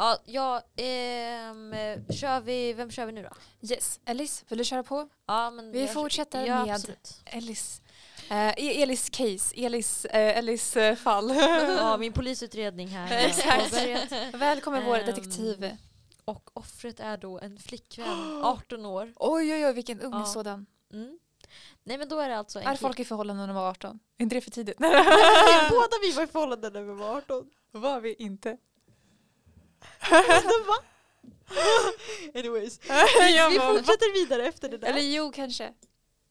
Ja, ja ehm, kör vi, vem kör vi nu då? Yes. Ellis, vill du köra på? Ja, men Vi jag- fortsätter ja, med- absolut. Ellis. Eh, Elis case, Elis, eh, Ellis eh, fall. Ja, min polisutredning här. har Exakt. påbörjat. Välkommen vår Ehm, detektiv. Och offret är då en flickvän, 18 år. Oj oj oj vilken ung Ja. sådan. Mm. Nej men då är det alltså en Är kille- folk i förhållanden när de var 18? Är inte det för tidigt? Båda vi var i förhållande när vi var 18. var vi inte. Anyways, vi va? fortsätter vidare efter det där. Eller jo kanske.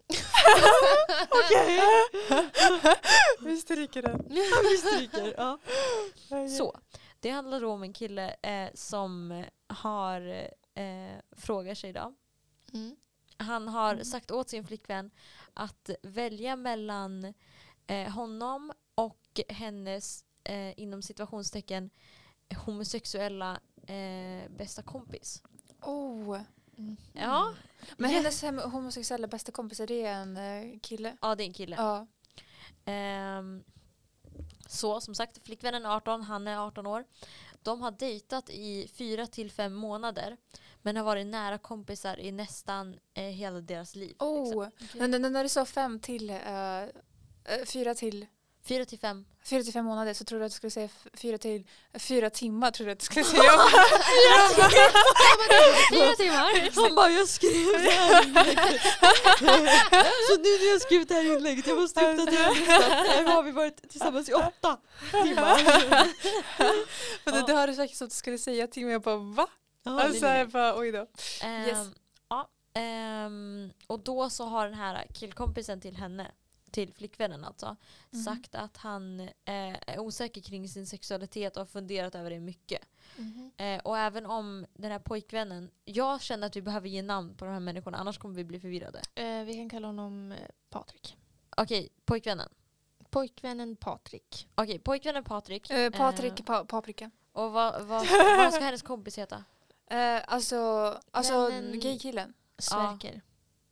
Okej. Vi stryker den. vi stryker. Ja. Så, det handlar då om en kille eh, som har eh, frågar sig då. Mm. Han har Mm. sagt åt sin flickvän att välja mellan eh, honom och hennes eh, inom situationstecken homosexuella eh, bästa kompis. Oh. Mm. Ja, Men Ja. hennes hem- homosexuella bästa kompis, är det en eh, kille? ja det är en kille. Ja. Ehm, så som sagt, flickvännen är 18, han är 18 år. De har dejtat i fyra till fem månader men har varit nära kompisar i nästan eh, hela deras liv. liksom. Oh. Men, men när du sa fem till, eh, eh, fyra till, Fyra till fem. fyra till fem månader så trodde jag att du skulle säga fyra till, fyra timmar trodde jag att du skulle säga. Fyra timmar. Han bara, jag skrev det här inlägget. Så nu när jag skrivit det här inlägget, jag måste uppdatera listan. Här har vi varit tillsammans i åtta timmar. Men det, det har du sagt som att du skulle säga timmar, jag bara va? Ja, Alltså jag bara oj då. Ehm, Yes. ja, ehm, och då så har den här killkompisen till henne, till flickvännen alltså, Mhm. sagt att han eh, är osäker kring sin sexualitet och har funderat över det mycket. Mhm. Eh, och även om den här pojkvännen, jag känner att vi behöver ge namn på de här människorna annars kommer vi bli förvirrade. Eh, vi kan kalla honom eh, Patrik. Okej, pojkvännen. Pojkvännen Patrik. Okej, pojkvännen Patrik. Eh, Patrik Eh, pa, Paprika. och vad, vad, vad ska hennes kompis heta? Eh, alltså alltså Vännen- gaykillen. Sverker.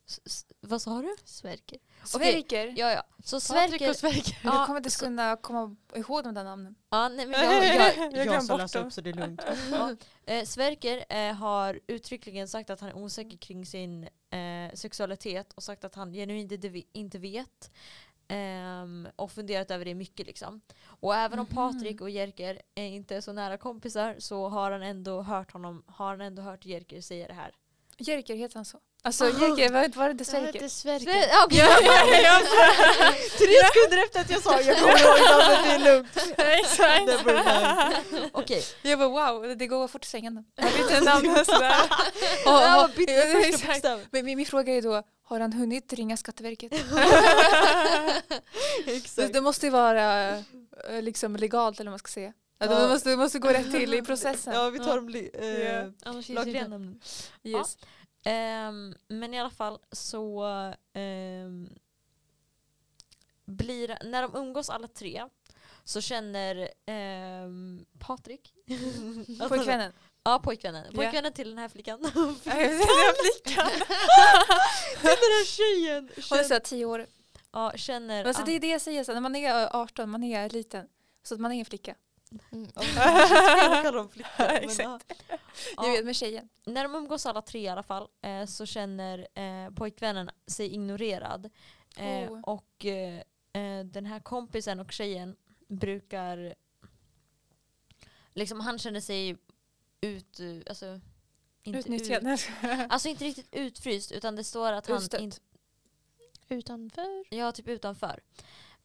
S- s- vad sa du? Sverker. Sverker. Ja, ja. Så Patrik Sverker... och Sverker. Jag Ja, kommer inte så- kunna komma ihåg de där namnen. Ja, nej, men jag, jag, Jag jag, glömde ska bort läsa dem. upp så det är lugnt. Ja. Eh, Sverker eh, har uttryckligen sagt att han är osäker kring sin eh, sexualitet och sagt att han genuint inte- inte vet. ehm, och funderat över det mycket liksom. Och även om Mhm. Patrik och Jerker är inte är så nära kompisar så har han ändå hört honom, har han ändå hört Jerker säga det här. Jerker heter han så? Alltså Jerker, var, var det inte Jag Sverker? Sve- okej. Tre sekunder efter att jag sa jag kommer ihåg namnet, det är lugnt. Exakt. Okej, Jag bara wow, det går fort i svängarna. Jag vet inte namn sådär. Och- och- ja, exakt. bokstaven. Men min, min fråga är då, har han hunnit ringa Skatteverket? det, Exakt. det måste ju vara eh, liksom legalt eller vad man ska säga. Ja. Det, Ja. måste, det måste gå rätt till i processen. Ja, vi tar de li- Ja. eh, Annars finns lagliga inte- Ehm, men i alla fall så ehm, blir, när de umgås alla tre så känner ehm, Patrik han- Pojkvännen. Ja, pojkvännen. Pojkvännen till den här flickan. Den flickan. den här tjejen. Hon är såhär tio år. ja, känner Alltså, det är det jag säger, så, när man är 18, man är liten. Så att man är en flicka. Mm. Jag kallar dem flickor. men Exakt. ja. Jag Ja. vet med tjejen. När de umgås alla tre i alla fall eh, så känner eh, pojkvännen sig ignorerad. Eh, Oh. Och eh, eh, den här kompisen och tjejen brukar liksom han känner sig ut, alltså, inte Utnyttjad. Ut, alltså inte riktigt utfryst utan det står att han Utstött. inte, Utanför. ja typ utanför.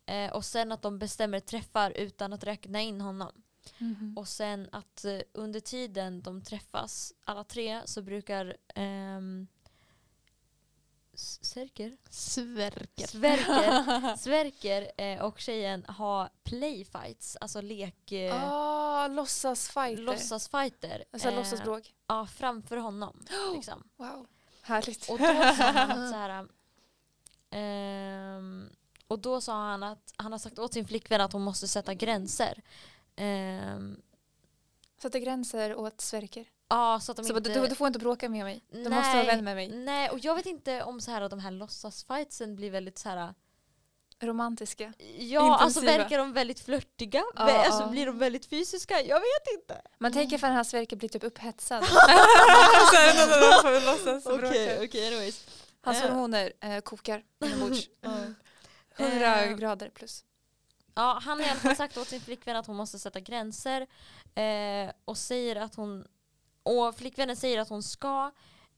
Eh, och sen att de bestämmer träffar utan att räkna in honom. Mhm. Och sen att eh, under tiden de träffas, alla tre, så brukar ehm, Sverker? Sverker. Sverker, Sverker eh, och tjejen ha playfights, alltså lek, eh, Ah, låtsasfighter. låtsasfighter. Alltså eh, låtsasbråk. Ja, framför honom. Liksom. Wow. Härligt. Och då sa han att så här, ehm, och då sa han att han har sagt åt sin flickvän att hon måste sätta gränser. Ehm, Sätta gränser åt Sverker. ja, så att de Så inte... du, du får inte bråka med mig. Du Nej. måste vara vän med mig. Nej, och jag vet inte om så här, de här låtsasfightsen blir väldigt så här romantiska. Ja, alltså Intensiva. verkar de väldigt flörtiga? Ja, alltså ja. blir de väldigt fysiska? Jag vet inte. Man tänker för att hans Sverker blir typ upphetsad. låtsas Okej, bråka. okej, anyways. Hans Ja. hormoner eh, kokar inombords. Ja. 100 Eh. grader plus. Ja, han har i alla fall sagt åt sin flickvän att hon måste sätta gränser eh, och säger att hon och flickvännen säger att hon ska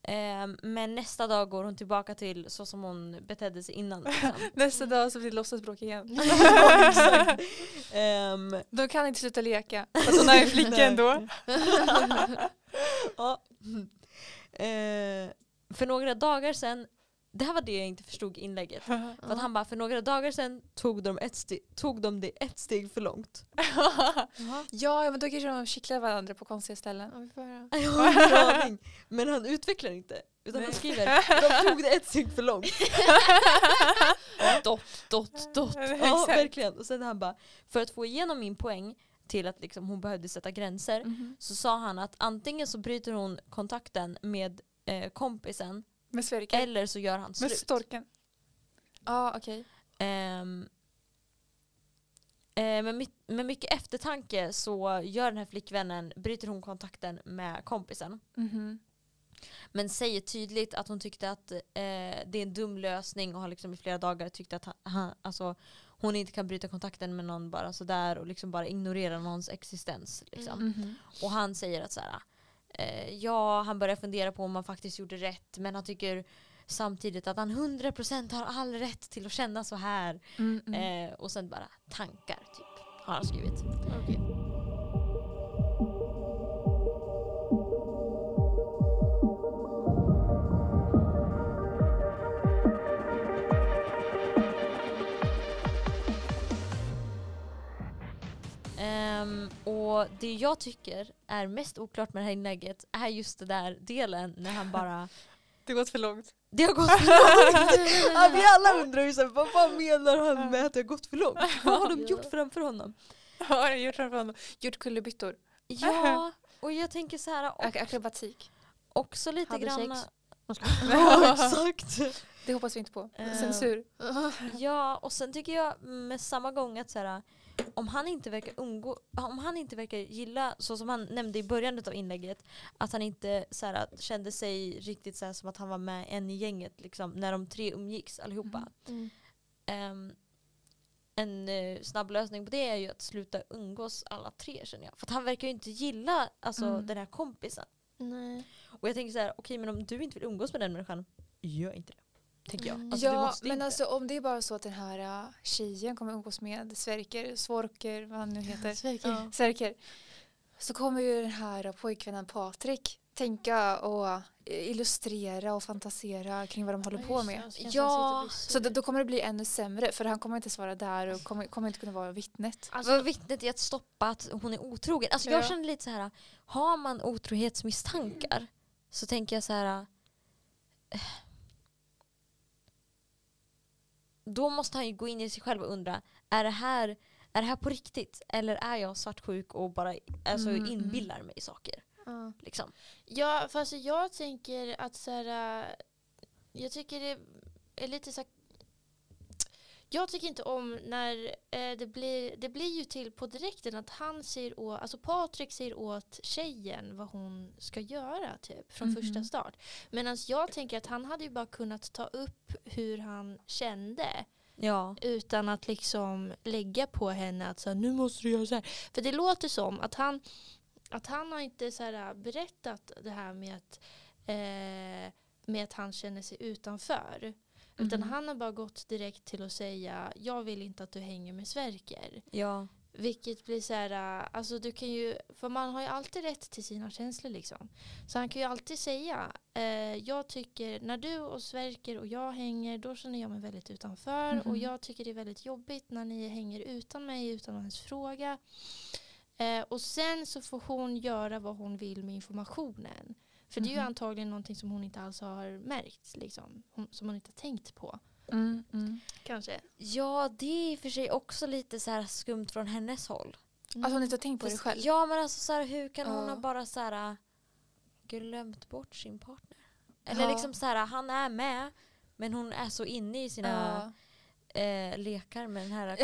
eh, men nästa dag går hon tillbaka till så som hon betedde sig innan. Liksom. Nästa dag så blir det låtsasbråk igen. Exakt. Ehm, De kan inte sluta leka. Fast hon är en flicka ändå. ja. eh, för några dagar sedan, det här var det jag inte förstod i inlägget. För att han bara, för några dagar sedan tog de, ett steg, tog de det ett steg för långt. ja men då kanske de kittlar varandra på konstiga ställen. Jag har ingen aning. Men han utvecklar inte. Utan han skriver, de tog det ett steg för långt. Dot, dot, dot. Ja, verkligen. Och sen han bara, för att få igenom min poäng till att liksom hon behövde sätta gränser Mhm. så sa han att antingen så bryter hon kontakten med eh, kompisen Med Sverker. eller så gör han Med slut. storken. Ja okej. Ehm, eh, med, my- med mycket eftertanke så gör den här flickvännen, bryter hon kontakten med kompisen. Mhm. Men säger tydligt att hon tyckte att eh, det är en dum lösning och har liksom i flera dagar tyckt att han, han, alltså, hon inte kan bryta kontakten med någon bara sådär och liksom bara ignorera någons existens. Liksom. Mhm. Och han säger att så här, eh, ja, han börjar fundera på om han faktiskt gjorde rätt men han tycker samtidigt att han 100% har all rätt till att känna så här. Mm, mm. Eh, och sen bara tankar typ har han skrivit. Okej. Och det jag tycker är mest oklart med det här inlägget är just det där delen när han bara Det har gått för långt. Det har gått för långt! ja, vi alla undrar ju såhär, vad fan menar han med att det har gått för långt? Vad har de gjort framför honom? Har jag gjort framför honom. Gjort kullerbyttor. Ja, och jag tänker så här Ak- akrobatik. också lite Hade grann... Ja, exakt. Det hoppas vi inte på. Eh. Censur. Ja, och sen tycker jag med samma gång att så här, om han inte verkar umgå, om han inte verkar gilla, så som han nämnde i början av inlägget, att han inte så här, kände sig riktigt så här, som att han var med en i gänget liksom, när de tre umgicks allihopa. Mm. Ehm, en eh, snabb lösning på det är ju att sluta umgås alla tre känner jag. För att han verkar ju inte gilla alltså, Mm. den här kompisen. Nej. Och jag tänker så här, okej men om du inte vill umgås med den människan, gör inte det. Tänker jag. Alltså, ja, men inte. alltså om det är bara så att den här uh, tjejen kommer umgås med Sverker, Svorker, vad han nu heter. Sverker. Ja. Sverker. Så kommer ju den här uh, pojkvännen Patrik tänka och uh, illustrera och fantasera kring vad de håller på med. Ja, Så då, kommer det bli ännu sämre för han kommer inte svara där och kommer, kommer inte kunna vara vittnet. Alltså, vittnet i att stoppa att hon är otrogen. Alltså jag Ja. känner lite så här, har man otrohetsmisstankar så tänker jag så här. eh, Då måste han ju gå in i sig själv och undra, är det här, är det här på riktigt? Eller är jag svartsjuk och bara alltså, Mm, mm. inbillar mig saker? Ja. Liksom. Ja, fast jag tänker att så här, äh, jag tycker det är lite så här, jag tycker inte om när eh, det blir, det blir ju till på direkten att han säger åt, alltså Patrik säger åt tjejen vad hon ska göra typ från Mhm. första start. Medan jag tänker att han hade ju bara kunnat ta upp hur han kände Ja. utan att liksom lägga på henne att så här, nu måste du göra så här. För det låter som att han, att han har inte så här, berättat det här med att, eh, med att han känner sig utanför. Utan Mhm. han har bara gått direkt till att säga jag vill inte att du hänger med Sverker. ja. Vilket blir så här, äh, alltså du kan ju, för man har ju alltid rätt till sina känslor liksom. Så han kan ju alltid säga, eh, jag tycker när du och Sverker och jag hänger då känner jag mig väldigt utanför och Mhm. jag tycker det är väldigt jobbigt när ni hänger utan mig utan att ens fråga. Eh, och sen så får hon göra vad hon vill med informationen. För det är ju Mhm. antagligen någonting som hon inte alls har märkt, liksom, som hon inte har tänkt på. Mm, mm. Kanske. ja, det är i och för sig också lite så här skumt från hennes håll. Att hon inte har tänkt på det själv. Ja men alltså så här, hur kan hon Ja. ha bara så här, äh, glömt bort sin partner? Eller Ja. liksom så här, han är med men hon är så inne i sina eh, lekar med den här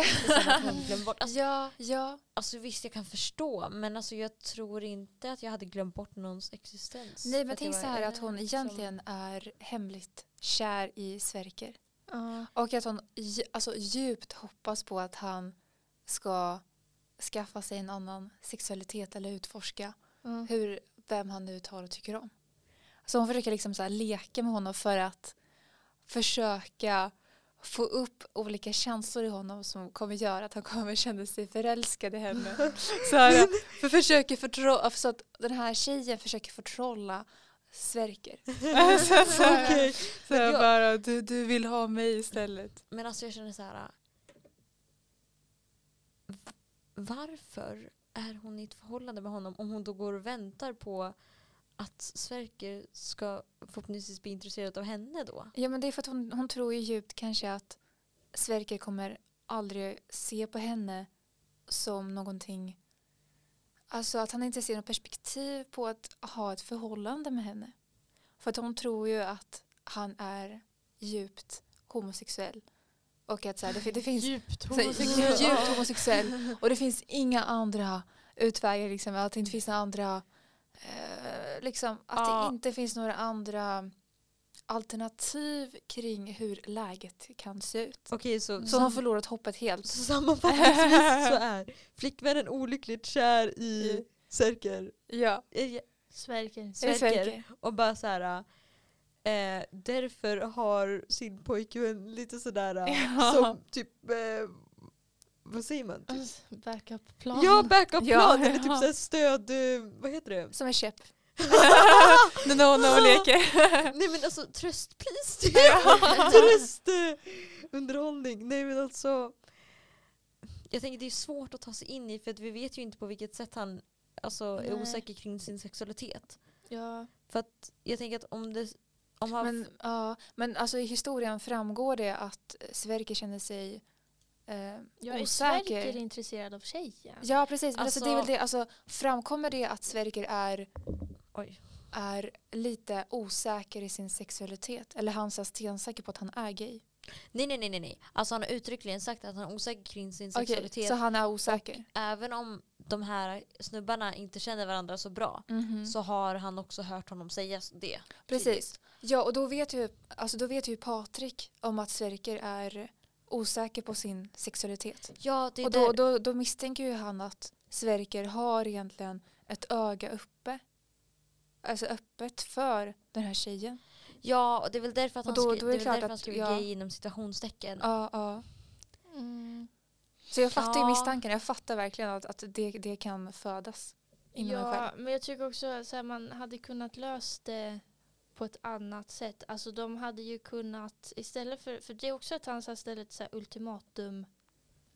kompisen bort. Alltså, ja, ja. alltså visst jag kan förstå men alltså jag tror inte att jag hade glömt bort någons existens. Nej men tänk så här att hon liksom- egentligen är hemligt kär i Sverker. Ja. Och att hon alltså, djupt hoppas på att han ska skaffa sig en annan sexualitet eller utforska Ja. hur, vem han nu tar och tycker om. Så hon försöker liksom så leka med honom för att försöka få upp olika känslor i honom som kommer göra att han kommer känna sig förälskad i henne. Så, här, för försöker förtro- så att den här tjejen försöker förtrolla Sverker. så, så, Okej. så jag- bara, du, du vill ha mig istället. Men alltså jag känner så här. Varför är hon i ett förhållande med honom om hon då går och väntar på att Sverker ska förhoppningsvis bli intresserad av henne då? Ja men det är för att hon, hon tror ju djupt kanske att Sverker kommer aldrig se på henne som någonting Alltså att han inte ser något perspektiv på att ha ett förhållande med henne. För att hon tror ju att han är djupt homosexuell. Och att så här, det, det finns Djupt så homosexuell. djupt homosexuell. Och det finns inga andra utvägar. Liksom, att det inte finns några andra eh, liksom, att Ja. det inte finns några andra alternativ kring hur läget kan se ut. Okej så, Så hon har förlorat hoppet helt. så sammanfattningsvis så är flickvännen olyckligt kär i Sverker. Ja, Eh, Sverker. är Sverker. Sverker. Och bara så här. Eh, därför har sin pojkvän lite sådär eh, Ja. som typ eh, vad säger man? Typ? Backup-plan. Ja, backup-plan Ja, eller typ så stöd, eh, vad heter det? Som en käpp. När no, leker. Nej men alltså tröstpris, typ. Tröstunderhållning. Nej men alltså. Jag tänker det är svårt att ta sig in i för att vi vet ju inte på vilket sätt han alltså, är osäker kring sin sexualitet. Ja. För att jag tänker att om det om han Men, ja, men alltså i historien framgår det att Sverker känner sig eh, Jag är osäker. Sverker intresserad av tjejen? Ja precis, men alltså, det är väl Alltså- det, alltså, framkommer det att Sverker är, Oj. är lite osäker i sin sexualitet? Eller han är stensäker på att han är gay? Nej nej nej nej nej. Alltså han har uttryckligen sagt att han är osäker kring sin Okej, sexualitet. så han är osäker? Även om de här snubbarna inte känner varandra så bra Mhm. så har han också hört honom säga det. Precis. Ja, och då vet ju, alltså, då vet ju Patrik om att Sverker är osäker på sin sexualitet. Ja, det är Och där. då, då, då misstänker ju han att Sverker har egentligen ett öga uppe. Alltså öppet för den här tjejen. Ja, och det är väl därför att han, då- skri- då är det är det klart därför han att- skriver ja. gay inom citationstecken. Ja, ja. Mm. Så jag fattar ju Ja. misstanken. Jag fattar verkligen att, att det, det kan födas inom en Ja, själv. men jag tycker också att man hade kunnat lösa det på ett annat sätt. Alltså de hade ju kunnat istället för, för det är också att han ställer ett så ultimatum.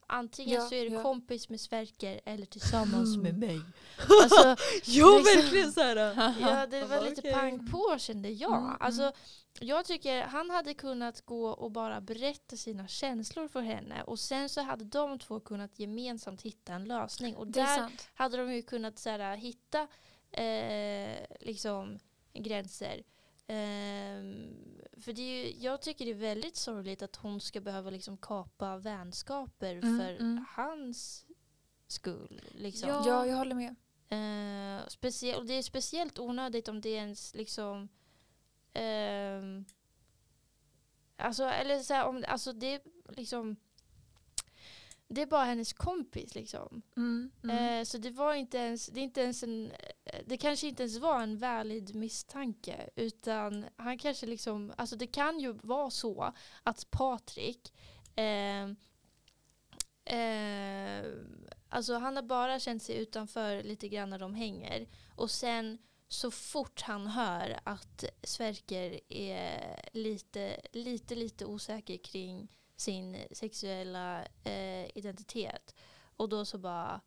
Antingen Ja, så är du ja. kompis med Sverker eller tillsammans med mig. Alltså, ja, liksom- verkligen så här. ja, det var lite okej. pang på kände jag. Mm, Alltså, jag tycker han hade kunnat gå och bara berätta sina känslor för henne och sen så hade de två kunnat gemensamt hitta en lösning. Och där hade de ju kunnat så här, hitta eh, liksom, gränser. Ehm, för det är ju, jag tycker det är väldigt sorgligt att hon ska behöva liksom kapa vänskaper Mm, för mm. hans skull. Liksom. Ja. Ja, jag håller med. Eh, specie- och det är speciellt onödigt om det är ens liksom ehm, Alltså, eller så här, om, alltså det liksom Det är bara hennes kompis liksom. Mm, mm. Eh, så det var inte ens, det är inte ens en, eh, det kanske inte ens var en valid misstanke utan han kanske liksom, alltså det kan ju vara så att Patrik eh, eh, alltså han har bara känt sig utanför lite grann när de hänger och sen så fort han hör att Sverker är lite, lite, lite osäker kring sin sexuella eh, identitet och då så bara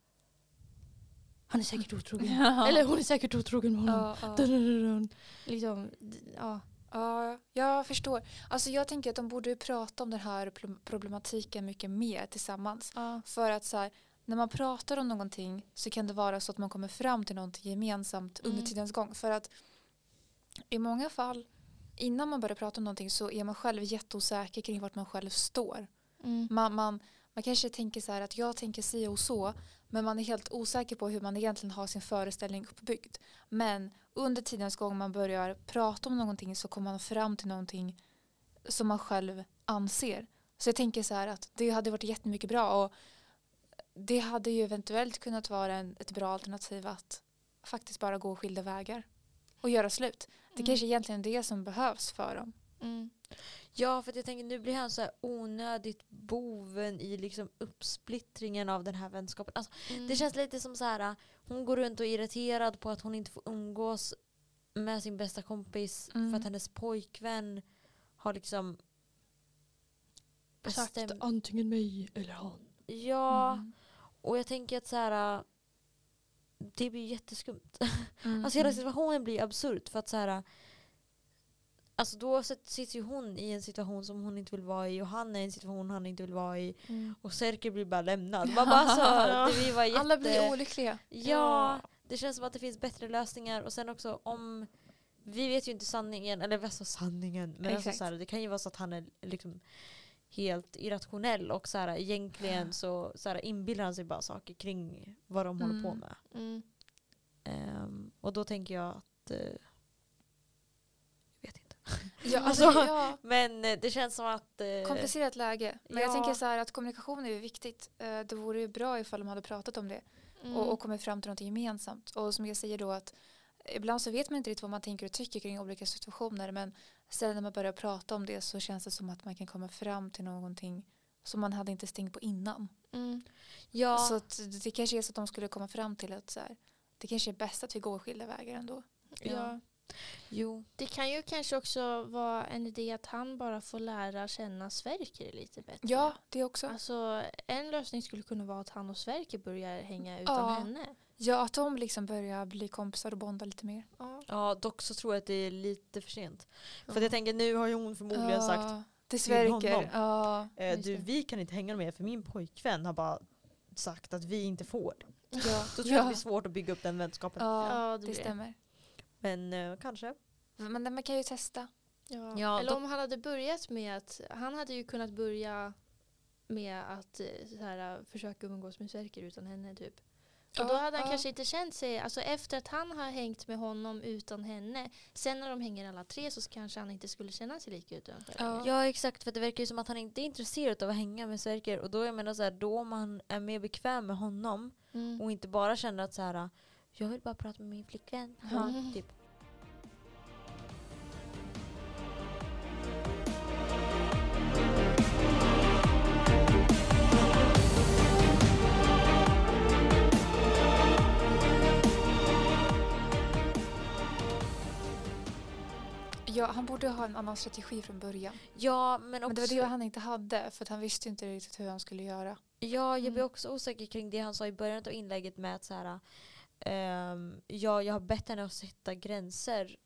han är säkert otrogen. Ja. Eller hon är säkert otrogen med honom. ja, ja. Dun, dun, dun, dun. Liksom, ja. Ja, jag förstår. Alltså jag tänker att de borde ju prata om den här pro- problematiken mycket mer tillsammans. ja. För att så här, när man pratar om någonting så kan det vara så att man kommer fram till någonting gemensamt under Mm. tidens gång. För att i många fall innan man börjar prata om någonting så är man själv jätteosäker kring vart man själv står. Mm. Man, man, man kanske tänker så här att jag tänker si och så men man är helt osäker på hur man egentligen har sin föreställning uppbyggd. Men under tidens gång man börjar prata om någonting så kommer man fram till någonting som man själv anser. Så jag tänker så här att det hade varit jättemycket bra och det hade ju eventuellt kunnat vara en, ett bra alternativ att faktiskt bara gå skilda vägar och göra slut. Det Mm. kanske egentligen är det som behövs för dem. Mm. Ja, för att jag tänker nu blir han så här onödigt boven i liksom uppsplittringen av den här vänskapen. Alltså, Mm. Det känns lite som så här, hon går runt och är irriterad på att hon inte får umgås med sin bästa kompis Mm. för att hennes pojkvän har liksom sagt antingen mig eller han. Ja, Mm. och jag tänker att så här, det blir jätteskumt. Mm. Alltså hela situationen blir absurd för att så här. Alltså då sitter ju hon i en situation som hon inte vill vara i och han är i en situation han inte vill vara i Mm. och Serker blir bara lämnad. Man bara, alltså, det blir bara jätte... Alla blir olyckliga. Ja, det känns som att det finns bättre lösningar och sen också om vi vet ju inte sanningen, eller vad så sanningen, men alltså så här, det kan ju vara så att han är liksom helt irrationell och så här, egentligen så, så här, inbillar han sig bara saker kring vad de håller på Mm. med. Mm. Ehm, och då tänker jag att, eh, jag vet inte. Ja, Alltså, ja, Men eh, det känns som att... eh, komplicerat läge. Men jag ja. tänker så här att kommunikation är ju viktigt. Eh, Det vore ju bra ifall de hade pratat om det Mm. och, och kommit fram till något gemensamt. Och som jag säger då att ibland så vet man inte riktigt vad man tänker och tycker kring olika situationer men sen när man börjar prata om det så känns det som att man kan komma fram till någonting som man hade inte stängt på innan. Mm. ja, Så att det- det kanske är så att de skulle komma fram till att så här, det kanske är bäst att vi går skilda vägar ändå. Ja. jo. Det kan ju kanske också vara en idé att han bara får lära känna Sverker lite bättre. Ja, det också. Alltså en lösning skulle kunna vara att han och Sverker börjar hänga utan Ja. henne. Ja, att de liksom börjar bli kompisar och bonda lite mer. Ja. Ja, dock så tror jag att det är lite för sent. För att jag tänker nu har ju hon förmodligen sagt Ja, det till honom. Sverker. Ja, eh, du vi kan inte hänga med för min pojkvän har bara sagt att vi inte får. Ja, Då tror jag ja. att det blir svårt att bygga upp den vänskapen. Ja, Ja, det det, stämmer. Men eh, kanske. Men man kan ju testa. Ja. Ja, Eller om han hade börjat med att, han hade ju kunnat börja med att eh, så här, försöka umgås med Sverker utan henne typ. Och då hade han ja. kanske inte känt sig, alltså efter att han har hängt med honom utan henne, sen när de hänger alla tre så kanske han inte skulle känna sig lika utanför. Ja. Ja exakt för det verkar ju som att han inte är intresserad av att hänga med Sverker och då jag menar så här, då man är mer bekväm med honom Mm. och inte bara känner att så här, jag vill bara prata med min flickvän. Ja. Mm. Typ. Ja, han borde ha en annan strategi från början. Ja men Men också, det var det han inte hade för att han visste inte riktigt hur han skulle göra. ja, jag blir Mm. också osäker kring det han sa i början av inlägget med att så här, ehm, ja, jag har bett henne att sätta gränser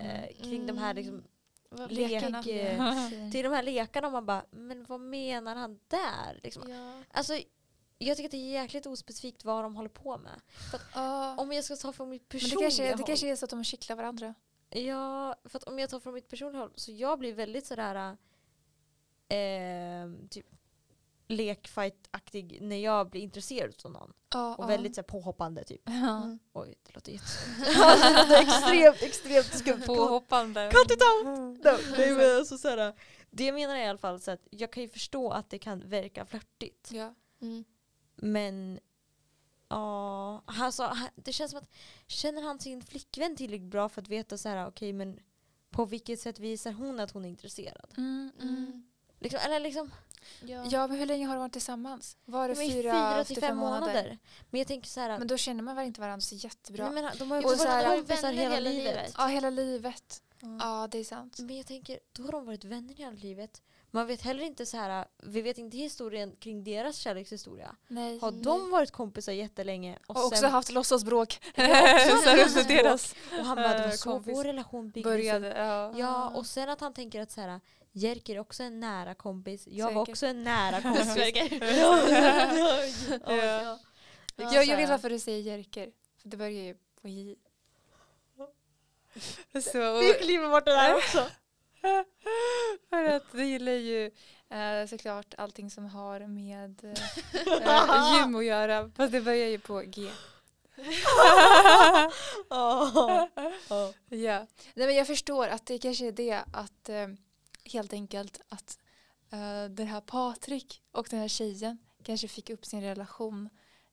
eh, kring de här liksom, Vad- Lekarna. Lek- till de här lekarna och man bara, men vad menar han där? Liksom. Ja. Alltså, jag tycker att det är jäkligt ospecifikt vad de håller på med. Ja, Om jag ska ta från mitt men det personliga kanske, det håll. kanske är så att de kittlar varandra. Ja, för att om jag tar från mitt personliga håll så jag blir väldigt sådär eh, typ lekfight-aktig när jag blir intresserad av någon. Ja, Och ja. väldigt så här, påhoppande typ. Ja. Mm. Oj, det låter jätteskumt. extremt, extremt skumt. Påhoppande. Cut it out! No, nej, men alltså, såhär, det jag menar är i alla fall så att jag kan ju förstå att det kan verka flörtigt. Ja. Mm. Men ja, alltså, det känns som att känner han sin flickvän tillräckligt bra för att veta så här, okej men på vilket sätt visar hon att hon är intresserad? Mm, mm. Mm. Liksom, eller liksom, Ja. Ja, men hur länge har de varit tillsammans? Var det de är fyra, fyra till fem månader. Men jag tänker så här, Men då känner man väl inte varandra så jättebra? nej, men de har ju varit kompisar vänner hela, hela livet. livet. Ja, hela livet. Mm. Ja, det är sant. Men jag tänker, då har de varit vänner hela livet. Man vet heller inte så här, vi vet inte historien kring deras kärlekshistoria. Nej. Har de varit kompisar jättelänge och, Och också sen, haft låtsasbråk. Deras och han bara, det var eh, så kompis vår relation byggdes började. Ja. Ja, och sen att han tänker att så här, Jerker är också en nära kompis. Jag var Säkert. också en nära kompis. Ja, jag här- vet varför du säger Jerker. För det börjar ju på J. Så, Vi kliver bort det där också. för att det gillar ju Eh, såklart allting som har med eh, eh, gym att göra. Fast det börjar ju på G. Ja. Nej, men jag förstår att det kanske är det att eh, helt enkelt att eh, den här Patrik och den här tjejen kanske fick upp sin relation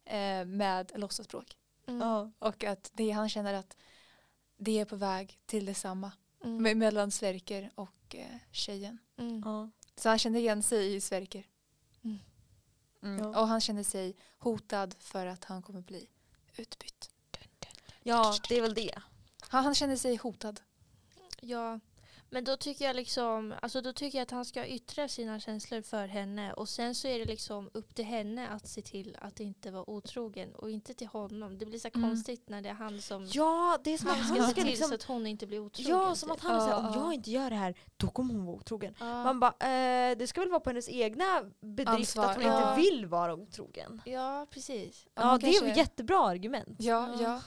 eh, med låtsasspråk. Mm. Och att det, han känner att det är på väg till detsamma Mm. me- mellan Sverker och eh, tjejen. Mm. Ja. Så han kände igen sig i Sverker. Mm. Mm. Ja. Och han kände sig hotad för att han kommer bli utbytt. ja, det är väl det. Han, han kände sig hotad. Ja, men då tycker jag liksom, alltså då tycker jag att han ska yttra sina känslor för henne och sen så är det liksom upp till henne att se till att inte vara otrogen och inte till honom. Det blir så Mm. konstigt när det är han som Ja, det är som att han han ska se till liksom... så att hon inte blir otrogen. Ja, som typ. att han är såhär, Ja, om ja. jag inte gör det här, då kommer hon vara otrogen. Ja. Man bara, eh, det ska väl vara på hennes egna bedrift Ansvar, att hon ja. inte vill vara otrogen. ja, precis. Ja, han det är ett kanske- jättebra argument. Ja, Ja. ja.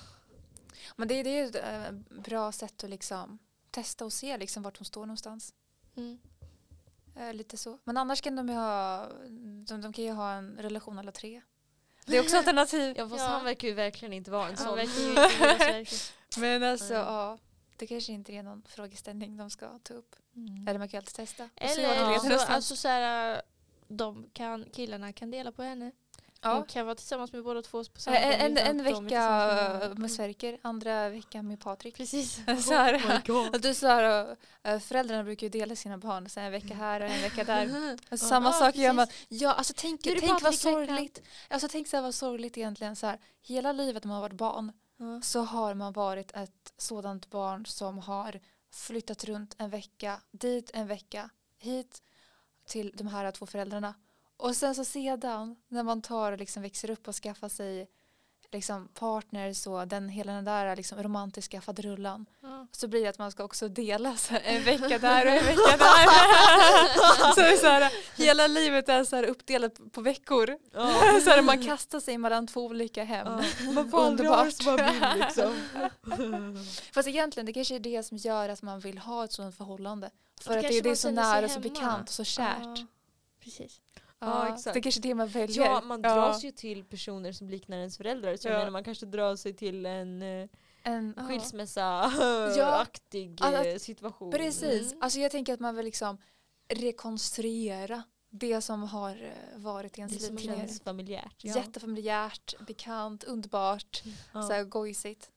Men det, det är ju ett eh, bra sätt att liksom testa och se liksom vart hon står någonstans. Mm. Eh, lite så. Men annars kan de ju ha, de, de kan ju ha en relation alla tre. Det är också alternativ. Ja, fast Ja. han verkar ju verkligen inte vara en sån. Men alltså, Mm. ja. Det kanske inte är någon frågeställning de ska ta upp. Mm. Eller man kan ju alltid testa. Eller så, någonstans. alltså så här, de kan, killarna kan dela på henne. Ja. De kan vara tillsammans med båda två på samma Eh, gång En, utan en vecka tillsammans med Sverker, andra veckan med Patrik. Precis. Så här, Oh du så här, eh, föräldrarna brukar ju dela sina barn, så en vecka här och en vecka där. Alltså, Samma Ja, sak gör man. precis. Ja, alltså tänk, tänk vad sorgligt. Alltså tänk så här vad sorgligt egentligen. Så här, hela livet man har varit barn Ja. så har man varit ett sådant barn som har flyttat runt en vecka, dit en vecka, hit till de här två föräldrarna. Och sen så sedan när man tar och liksom växer upp och skaffar sig liksom partner så den hela den där liksom romantiska faderullan Ja. så blir det att man ska också dela så en vecka där och en vecka där. så, det är så här, hela livet är så här uppdelat på veckor. Ja. Så här, man kastar sig mellan två olika hem. Ja. Man det som man Underbart. vill liksom. Fast egentligen det kanske är det som gör att man vill ha ett sådant förhållande. För Då att det, det är så nära och så bekant och så kärt. Precis. Ja, exakt. Det är kanske är det man väljer. Ja, man dras ju till personer som liknar ens föräldrar. Så jag Ja. menar, man kanske drar sig till en eh, En, Ja. skilsmässa-aktig Att- eh, situation. Precis. Mm. Alltså jag tänker att man vill liksom rekonstruera det som har eh, varit i ens Det som liv tidigare. känns familjärt. Ja. Jättefamiljärt, bekant, underbart, Ja. så här gojsigt.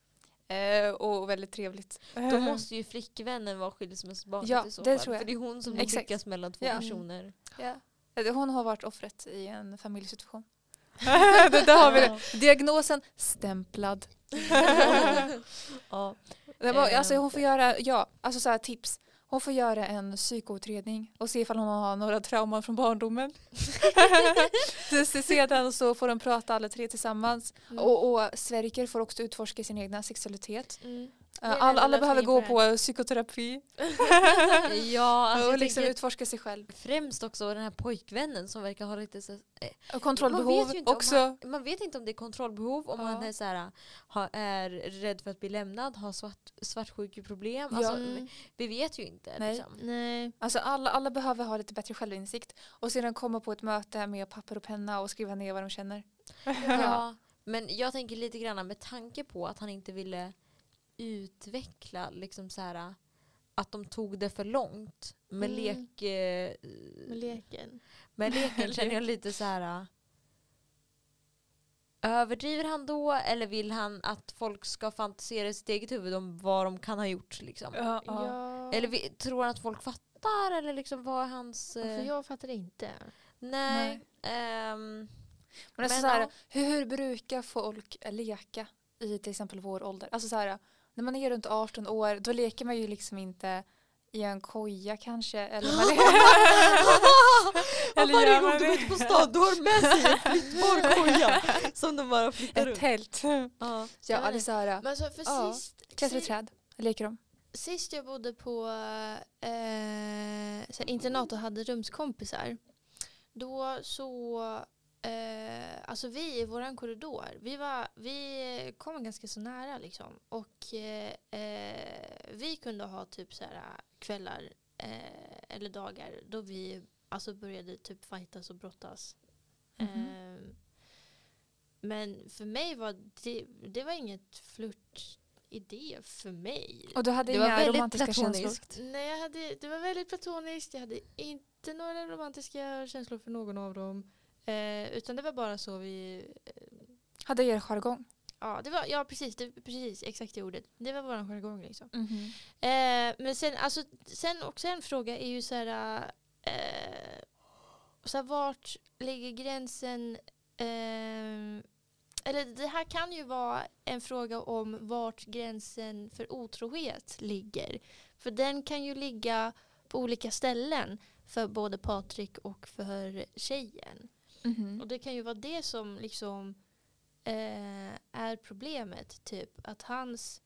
Eh, och väldigt trevligt. Då måste ju flickvännen vara skilsmässobarnet Ja, i så det fall. tror jag. För det är hon som Exakt. lyckas mellan två Ja. personer. Ja. Eh, Hon har varit offret i en familjesituation. det, där har vi det. Diagnosen stämplad. ja. Det var, Eh. alltså hon får göra, ja, alltså så här tips. Hon får göra en psykoutredning och se ifall hon har några trauman från barndomen. Sedan så får de prata alla tre tillsammans. Mm. Och, och Sverker får också utforska sin egna sexualitet. Mm. Alla, alla behöver gå på på psykoterapi ja, alltså och liksom utforska sig själv. främst också den här pojkvännen som verkar ha lite så, eh, kontrollbehov Man vet ju inte om också. han- man vet inte om det är kontrollbehov, om Ja. han är, så här, ha, är rädd för att bli lämnad, har svart, svartsjukeproblem. Ja. Alltså, Mm. Vi vet ju inte. Nej. Liksom. Nej. Alltså alla, alla behöver ha lite bättre självinsikt och sedan komma på ett möte med papper och penna och skriva ner vad de känner. Ja, men jag tänker lite grann med tanke på att han inte ville utveckla liksom så här, att de tog det för långt med, Mm. lek, eh, Med leken. med leken känner jag lite så här Överdriver han då eller vill han att folk ska fantisera i sitt eget huvud om vad de kan ha gjort? Liksom? Ja, Ja. Eller vi, tror han att folk fattar? Eller liksom vad är hans... Eh, För jag fattar inte. nej. ehm, Men, alltså Men så här, hur brukar folk leka i till exempel vår ålder? Alltså så här, när man är runt 18 år då leker man ju liksom inte i en koja kanske. Eller man Eller varje gång du det? går ut på stan du har med sig en flyttbar koja som de bara flyttar ett runt. tält. Ja. Eller så här, Men alltså för Ja. sist, klättra i träd. Leker de? sist jag bodde på eh, så internat och hade rumskompisar. Då så, eh, alltså vi i våran korridor, vi, var, vi kom ganska så nära liksom. Och eh, eh, vi kunde ha typ så här kvällar eh, eller dagar då vi alltså började typ fightas och brottas. Mhm. Ehm, men för mig var det, det var inget flörtidé för mig. Och du hade Det var inga väldigt romantiska känslor? platoniskt. Nej, jag hade, det var väldigt platoniskt. Jag hade inte några romantiska känslor för någon av dem. Eh, utan det var bara så vi... Eh, Hade er jargong? ja, det var, ja precis, det, precis, exakt det ordet. Det var vår jargong liksom. Mhm. Eh, men sen, alltså, sen också en fråga är ju så här, eh, så här vart ligger gränsen? Eh, eller det här kan ju vara en fråga om vart gränsen för otrohet ligger. För den kan ju ligga på olika ställen för både Patrik och för tjejen. Mhm. Och det kan ju vara det som liksom eh, är problemet. Typ att hans,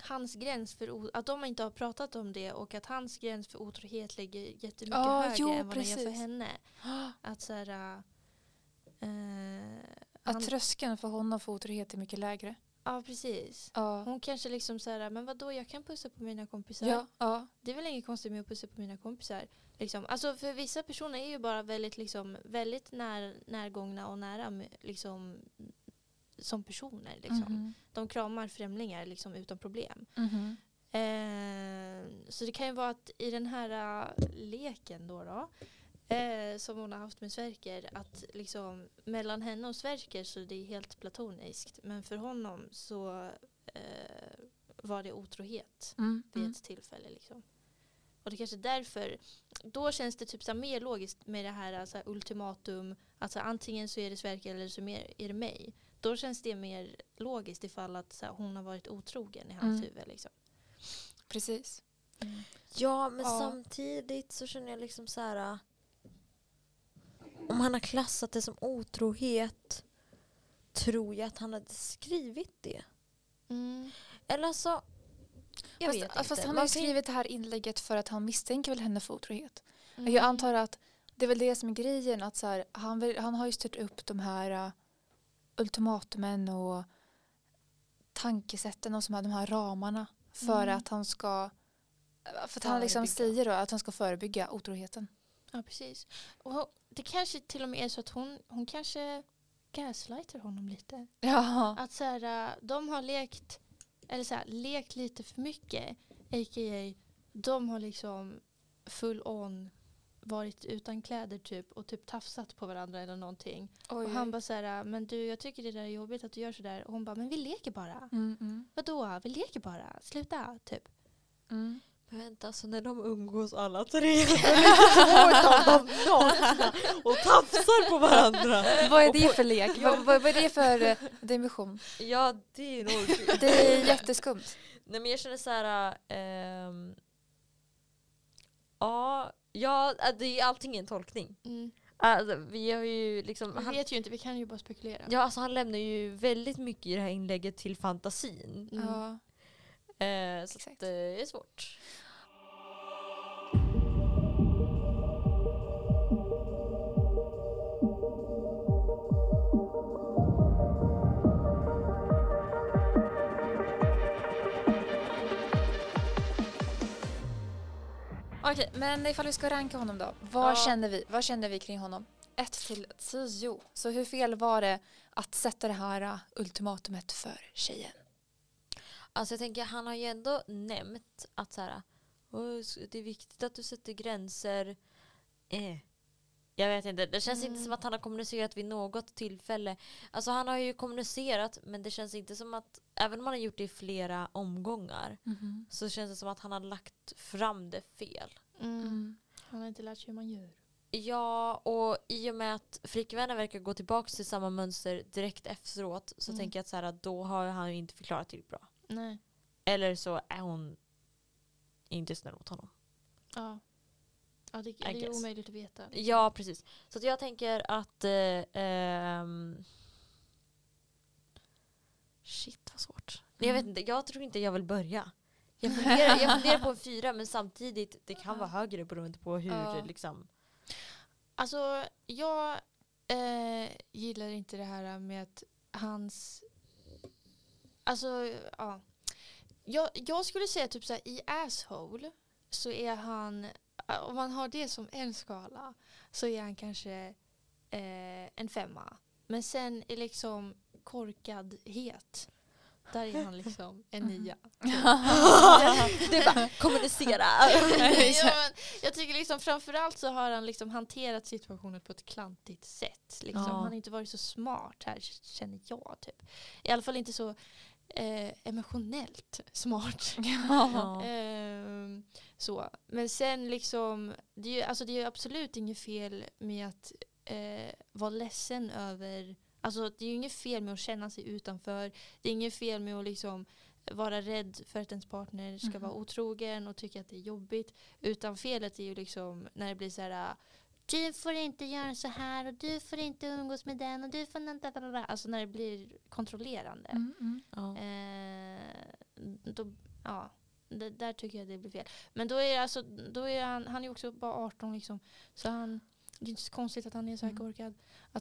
hans gräns för att de inte har pratat om det och att hans gräns för otrohet ligger jättemycket Ja, högre jo, än vad den gör för precis. henne. Att så här, eh, Att han, tröskeln för honom för otrohet är mycket lägre. ja precis. Ja. Hon kanske liksom så här, men vadå jag kan pussa på mina kompisar. Ja, ja. Det är väl inget konstigt med att pussa på mina kompisar. Liksom. Alltså för vissa personer är ju bara väldigt, liksom, väldigt när, närgångna och nära liksom, som personer. Liksom. Mhm. De kramar främlingar liksom, utan problem. Mhm. Eh, så det kan ju vara att i den här eh, leken då, då eh, som hon har haft med Sverker att liksom, mellan henne och Sverker så det är helt platoniskt. Men för honom så eh, var det otrohet Mm. vid Mm. ett tillfälle. Liksom. Och det kanske är därför, då känns det typ så mer logiskt med det här så här, ultimatum, alltså antingen så är det Sverker eller så mer, är det mig. Då känns det mer logiskt ifall att så här, hon har varit otrogen i hans Mm. huvud. Liksom. Precis. Ja, men Ja. samtidigt så känner jag liksom så här. Om han har klassat det som otrohet tror jag att han hade skrivit det. Eller alltså, jag fast, vet inte. fast han har ju skrivit det här inlägget för att han misstänker väl henne för otrohet. Mm. Jag antar att det är väl det som är grejen. Att så här, han, vill, han har ju styrt upp de här uh, ultimatumen och tankesätten och som här, de här ramarna för Mm. att han ska för att han liksom säger då att han ska förebygga otroheten. Ja, precis. Och det kanske till och med är så att hon, hon kanske gaslightar honom lite. Ja. Att så här, äh, de har lekt, eller så här, lekt lite för mycket. A.k.a. de har liksom full on varit utan kläder typ och typ tafsat på varandra eller någonting. Oj, Och han bara så här, men du jag tycker det där är jobbigt att du gör sådär. Och hon bara, men vi leker bara. mm, mm, Vadå, vi leker bara. Sluta, typ. mm. Men vänta, alltså när de umgås alla tre då nakna och tafsar på varandra. Vad är det för lek? Vad, vad, vad är det för eh, dimension? Ja, det är nog... Det är jätteskumt. Nej men jag känner så här. ehm, ja, ja, äh, det är allting en tolkning. Alltså, vi har ju liksom... Vi Han, vet ju inte, vi kan ju bara spekulera. ja, alltså han lämnar ju väldigt mycket i det här inlägget till fantasin. Mm. Ja. Eh, så eh, det är svårt. Okej, men ifall vi ska ranka honom då. Vad, Ja. känner vi? vad känner vi kring honom? 1 till 10. Så hur fel var det att sätta det här uh, ultimatumet för tjejen? Alltså jag tänker, han har ju ändå nämnt att så här, "Åh, det är viktigt att du sätter gränser. Eh. Jag vet inte, det känns inte Mm. som att han har kommunicerat vid något tillfälle. Alltså han har ju kommunicerat men det känns inte som att, även om han har gjort det i flera omgångar, så känns det som att han har lagt fram det fel. Mm. Mm. Han har inte lärt sig hur man gör. Ja, och i och med att flickvännen verkar gå tillbaka till samma mönster direkt efteråt så Mm. tänker jag att så här, då har han ju inte förklarat till bra. Nej. Eller så är hon inte snäll mot honom. Ja. Ja, det, det är omöjligt att veta. Ja, precis. Så jag tänker att... Eh, ehm, shit vad svårt. Jag vet Mm. inte, jag tror inte jag vill börja. Jag funderar, jag funderar på en fyra men samtidigt det kan vara högre beroende på hur Ja. liksom... Alltså, jag eh, gillar inte det här med att hans... Alltså, ja. Jag, jag skulle säga typ så här, i Asshole så är han eh, om man har det som en skala så är han kanske eh, en femma. Men sen är liksom korkadhet, där är han liksom en nia. det är bara kommunicera. ja, jag tycker liksom framförallt så har han liksom hanterat situationen på ett klantigt sätt. Liksom. Ja. Han har inte varit så smart här känner jag. Typ. I alla fall inte så eh, emotionellt smart. Ja. Ehm, så. Men sen liksom, det är ju alltså det är absolut inget fel med att eh, vara ledsen över, alltså det är ju inget fel med att känna sig utanför. Det är inget fel med att liksom vara rädd för att ens partner ska Mhm. vara otrogen och tycka att det är jobbigt. Utan felet är ju liksom när det blir så här du får inte göra så här och du får inte umgås med den och du får inte... Alltså när det blir kontrollerande. Mm, mm. Ja. Eh, då, ja, det, där tycker jag det blir fel. Men då är, alltså, då är han, han är också bara 18 liksom. Så han, det är inte så konstigt att han är så här Mm. korkad. Ja,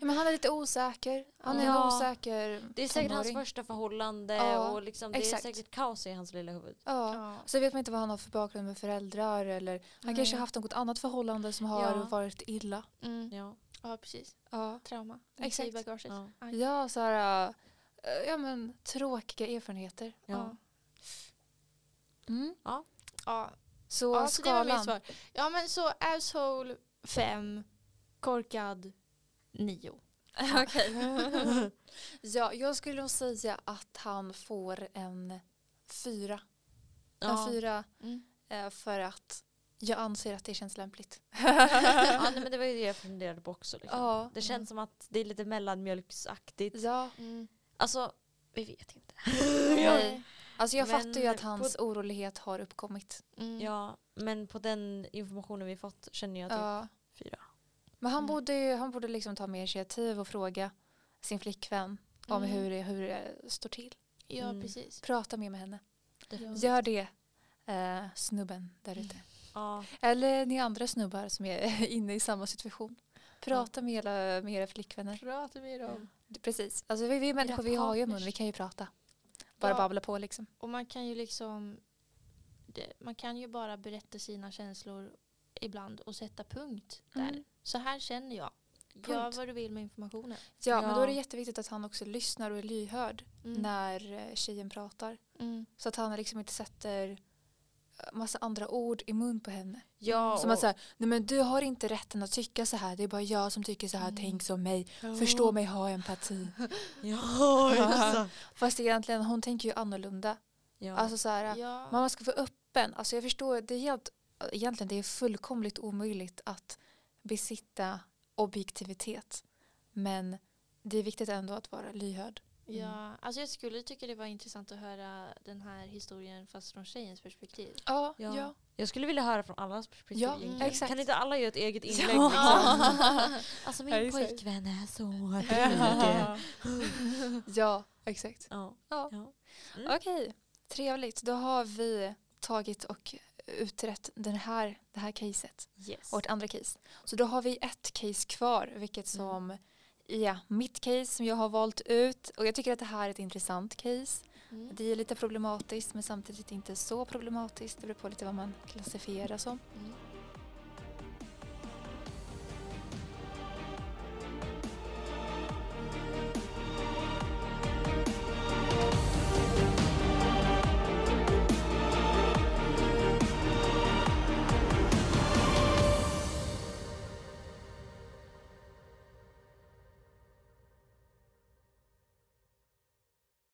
men han är lite osäker. Han är Ja. en osäker Det är säkert hans första förhållande Ja, och liksom, det exakt. är säkert kaos i hans lilla huvud. Ja. Ja. Så vet man inte vad han har för bakgrund med föräldrar eller han Nej. kanske har haft något annat förhållande som har Ja. varit illa. Mm. Ja. ja, precis. Ja, Trauma. Exakt. I bagaget. Ja. Ja så här, äh, ja men tråkiga erfarenheter. Ja. Mm. Ja. Så ja, så det var mitt skalan. svar. Ja, men så asshole 5, korkad 9. Okej. ja, jag skulle nog säga att han får en fyra. En Ja. fyra Mm. eh, för att jag anser att det känns lämpligt. ja, nej, men det var ju det jag funderade på också. Liksom. Ja. Det känns som att det är lite mellanmjölksaktigt. Ja, Mm. Alltså, vi vet inte. Nej. Alltså jag Men fattar ju att på- hans orolighet har uppkommit. Mm. Ja, men på den informationen vi fått känner jag typ Ja. Fyra. Men han Mm. borde, han borde liksom ta mer initiativ och fråga sin flickvän om Mm. hur, det, hur det står till. Ja, Mm. precis. Prata mer med henne. Definitivt. Gör det, eh, snubben där ute. Ja. Eller ni andra snubbar som är inne i samma situation. Prata med, era, med era flickvänner. Prata med dem. Precis. Alltså vi, vi människor, vi har ju mun, vi kan ju prata. Bara Ja. babbla på liksom. Och man kan ju liksom det, man kan ju bara berätta sina känslor ibland och sätta punkt där. Mm. Så här känner jag. Punkt. Gör vad du vill med informationen. Ja, men då är det Ja. jätteviktigt att han också lyssnar och är lyhörd Mm. när eh, tjejen pratar. Mm. Så att han liksom inte sätter eh, massa andra ord i mun på henne. Ja, Som att säga, nej men du har inte rätten att tycka så här. Det är bara jag som tycker så här. Mm. Tänk som mig. Förstå mig, ha empati. Ja, det. Fast egentligen, hon tänker ju annorlunda. Ja. Alltså så här, Ja. man ska vara öppen. Alltså jag förstår, det är helt, egentligen det är fullkomligt omöjligt att besitta objektivitet. Men det är viktigt ändå att vara lyhörd. ja, alltså jag skulle tycka det var intressant att höra den här historien fast från tjejens perspektiv. Ja, Ja. ja. Jag skulle vilja höra från allas perspektiv. Ja, egentligen. exakt. Kan inte alla göra ett eget inlägg? Ja. Liksom? Alltså Ja, min exakt. pojkvän är så ja, exakt. Ja. Ja. Ja. Mm. Okej, trevligt. Då har vi tagit och utrett den här, det här caset. Yes. Vårt andra case. Så då har vi ett case kvar, vilket Mm. som ja, mitt case som jag har valt ut. Och jag tycker att det här är ett intressant case. Mm. Det är lite problematiskt men samtidigt inte så problematiskt. Det beror på lite vad man klassifierar som. Mm.